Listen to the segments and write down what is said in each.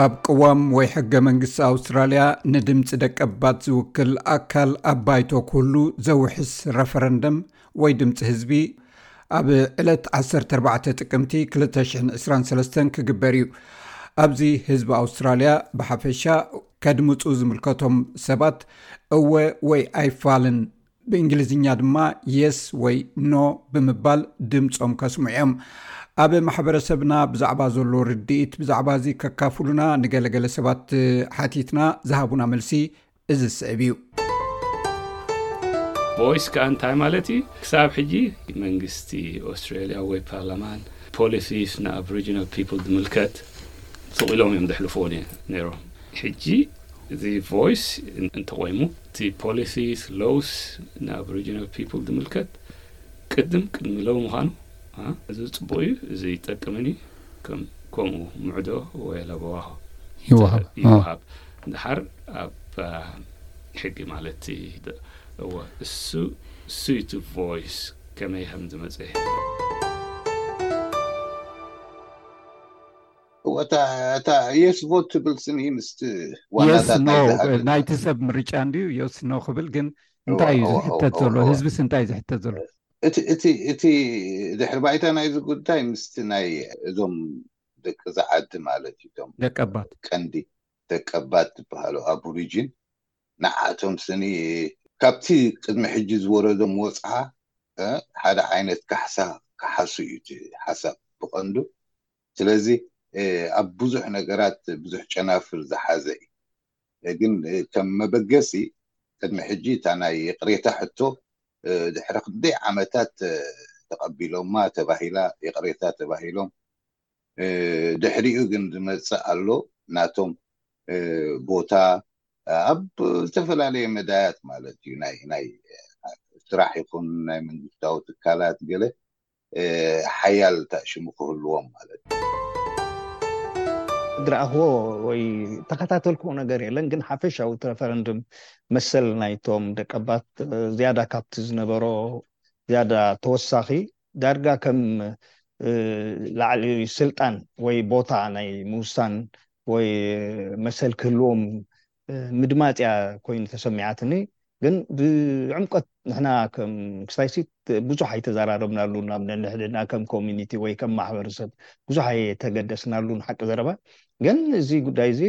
ኣብ ቅዋም ወይ ሕገ መንግስቲ ኣውስትራልያ ንድምፂ ደቀባት ዝውክል ኣካል ኣብ ባይቶ ክህሉ ዘውሕስ ረፈረንደም ወይ ድምፂ ህዝቢ ኣብ ዕለት 14 ጥቅምቲ 223 ክግበር እዩ ኣብዚ ህዝቢ ኣውስትራልያ ብሓፈሻ ከድምፁ ዝምልከቶም ሰባት እወ ወይ ኣይፋልን ብእንግሊዝኛ ድማ Yes ወይ No ብምባል ድምጾም ከስምዑ እዮም። ኣብ ማሕበረሰብና ብዛዕባ ዘሎ ርድኢት ብዛዕባ እዚ ከካፍሉና ንገለገለ ሰባት ሓቲትና ዝሃቡና መልሲ እዚ ዝስዕብ እዩ። ቮይስ ከኣ እንታይ ማለት እዩ? ክሳብ ሕጂ መንግስቲ ኦስትራልያ ወይ ፓርላማን ፖሊሲስ ንኣብሪጂናል ፒፕል ዝምልከት ስቕ ኢሎም እዮም ዘሕልፍዎ ነይሮም። ሕጂ እዚ ቮይስ እንተቆይሙ እቲ ፖሊሲስ ሎውስ ናብ ሪጅን ኦፍ ፒፕል ዝምልከት ቅድም ቅድሚ ሎው ምዃኑ እዚ ፅቡቕ እዩ እዚ ይጠቅምን እዩ ከም ከምኡ ምዕዶ ወይ ለበዋሆ ይወሃብ እ- ይወሃብ ድሓር ኣብ ሕጊ ማለት እቲ እወ እሱ እሱ እቲ ቮይስ ከመይ ከም ዝመፀ እወ እታ እታ የስ ቮት ትብል ስኒ ምስ ዋናታት ዮስ ኖ ናይዛ ሃገር ናይቲ ሰብ ምርጫ እንድዩ ዮስ ኖ ክብል ግን እወ እንታይ እዩ እወ እወ ዝሕተት እወ ዘሎ እወ ህዝብስ እንታይ ዝሕተት ዘሎ እቲ እቲ እቲ ድሕሪ ባይታ ናይዚ ጉዳይ ምስቲ ናይ እዞም ደቂ እዛ ዓዲ ማለት እዩ እቶም ደቀባት ቀንዲ ደቀባት ዝበሃሉ ኣቡሪጂን ንዓቶም ስኒ ካብቲ ቅድሚ ሕጂ ዝወረዶም ወጽዓ እ፣ ሓደ ዓይነት ካሕሳ ክሓሱ እዩ እቲ ሓሳብ ብቐንዱ ስለዚ ኣብ ብዙሕ ነገራት ብዙሕ ጨናፍር ዝሓዘ እዩ ግን ከም መበገሲ ቅድሚ ሕጂ እታ ናይ ይቅሬታ ሕቶ ድሕሪ ክንደይ ዓመታት ተቀቢሎማ ተባሂላ ይቅሬታ ተባሂሎም ድሕሪኡ ግን ዝመጽእ ኣሎ ናቶም ቦታ ኣብ ዝተፈላለየ መዳያት ማለት እዩ ናይ ናይ ስራሕ ይኹን ናይ መንግስታዊ ትካላት ገለ ሓያል ሽሙ ክህልዎም ማለት እዩ። ዝረኣኽዎ ወይ ዝተኸታተልክዎ ነገር የለን፣ ግን ሓፈሻዊ እቲ ረፈረንድም መሰል ናይቶም ደቀባት ዝያዳ ካብቲ ዝነበሮ ዝያዳ ተወሳኺ ዳርጋ ከም ላዕሊ ስልጣን ወይ ቦታ ናይ ምውሳን ወይ መሰል ክህልዎም ምድማጽ እያ ኮይኑ ተሰሚዓትኒ ግን ብዕምቆት ንሕና ከም ክስታይሲት ብዙሕ ኣይተዘራረብናሉን ኣብ ነንሕድና ከም ኮሚኒቲ ወይ ከም ማሕበረሰብ ብዙሕ ኣይተገደስናሉን ሓቂ ዘረባ ግን እዚ ጉዳይ እዚ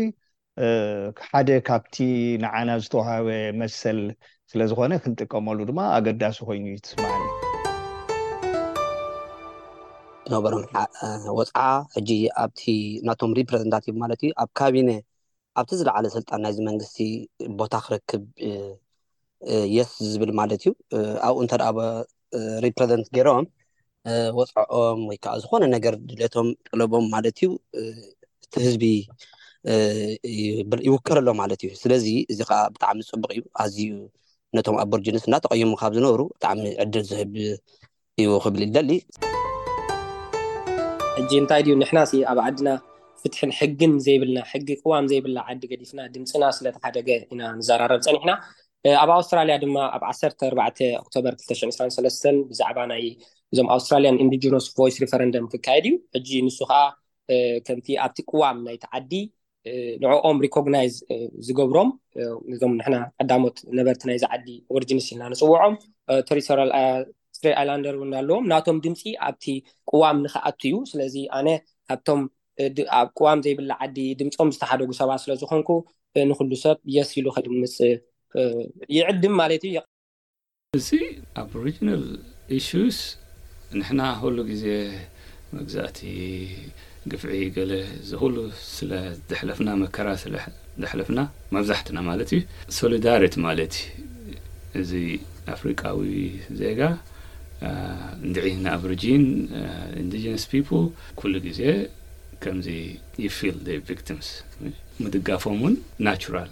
ሓደ ካብቲ ንዓና ዝተዋሃበ መሰል ስለ ዝኾነ ክንጥቀመሉ ድማ ኣገዳሲ ኮይኑ እዩ ትስማዓኒ ነበሮም ወፅዓ ሕጂ ኣብቲ ናቶም ሪፕረዘንታቲቭ ማለት እዩ ኣብ ካቢነ ኣብቲ ዝለዓለ ስልጣን ናይዚ መንግስቲ ቦታ ክረክብ የስ ዝብል ማለት እዩ ኣብኡ እንተ ሪፕረዘንት ገይሮም ወፅዕኦም ወይ ከዓ ዝኾነ ነገር ድሌቶም ጥለቦም ማለት እዩ እቲ ህዝቢ ይውከል ኣሎ ማለት እዩ ስለዚ እዚ ከዓ ብጣዕሚ ፅቡቅ እዩ ኣዝዩ ነቶም ኣቦርጅንስ እናተቀየሙ ካብ ዝነብሩ ብጣዕሚ ዕድል ዝህብ እዩ ክብል እደሊ። ሕጂ እንታይ ድዩ ንሕናሲ ኣብ ዓድና ፍትሕን ሕግን ዘይብልና ሕጊ ቅዋም ዘይብላ ዓዲ ገዲፍና ድምጽና ስለ ተሓደገ ኢና ንዘራረብ ጸኒሕና ኣብ ኣውስትራልያ ድማ ኣብ ዓሰርተ ኣርባዕተ ኦክቶበር ክልተ ሽሕን ዕስራን ሰለስተን ብዛዕባ ናይ እዞም ኣውስትራልያን ኢንዲጂኖስ ቮይስ ሪፈረንደም ክካየድ እዩ ሕጂ ንሱ ከዓ ከምቲ ኣብቲ ቅዋም ናይቲ ዓዲ ንዕኦም ሪኮግናይዝ ዝገብሮም እዞም ንሕና ቀዳሞት ነበርቲ ናይዚ ዓዲ ኦሪጂንስ ኢልና ንፅውዖም ቴሪቶሪያል ስትሬ ኣይላንደር እውን ኣለዎም ናቶም ድምፂ ኣብቲ ቅዋም ንክኣቱ እዩ ስለዚ ኣነ ካብቶም ኣብ ቅዋም ዘይብላ ዓዲ ድምፆም ዝተሓደጉ ሰባት ስለዝኮንኩ ንኩሉ ሰብ የስ ኢሉ ከድምፅ ይዕድም ማለት እዩ እዚ ኣቦሪጅናል ኢሹስ ንሕና ኩሉ ግዜ መግዛእቲ ግፍዒ ገለ እዚ ኩሉ ስለ ዘሕለፍና መከራ ስለ ዘሕለፍና መብዛሕትና ማለት እዩ ሶሊዳሪቲ ማለት እዩ እዚ ኣፍሪቃዊ ዜጋ እንድዒ ንኣብሪጂን ኢንዲጅነስ ፒፕል ኩሉ ግዜ ከምዚ ዩ ፊል ዘይ ቪክቲምስ ምድጋፎም እውን ናቹራል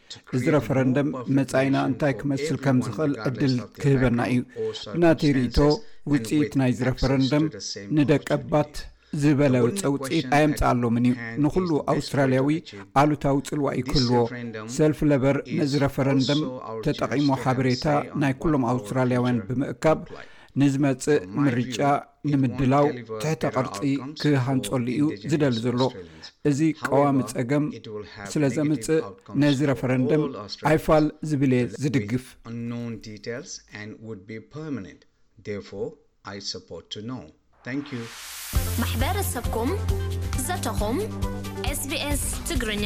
እዚ ረፈረንደም መጻኢና እንታይ ክመስል ከም ዝኽእል ዕድል ክህበና እዩ። ብናተይ ርእይቶ፣ ውጽኢት ናይዚ ረፈረንደም ንደቀባት ዝበለጸ ውጽኢት ኣየምጽኣሎምን እዩ። ንዅሉ ኣውስትራልያዊ ኣሉታዊ ጽልዋ እዩ ክህልዎ። ሰልፊ ለበር ነዚ ረፈረንደም ተጠቒሙ ሓበሬታ ናይ ኵሎም ኣውስትራልያውያን ብምእካብ ንዝመጽእ ምርጫ ንምድላው ትሕተ ቅርፂ ክሃንፀሉ እዩ ዝደሊ ዘሎ እዚ ቀዋሚ ፀገም ስለ ዘምፅእ ነዚ ረፈረንደም ኣይፋል ዝብል እየ ዝድግፍ ማሕበረሰብኩም ዘተኹም ስቢስ ትግርኛ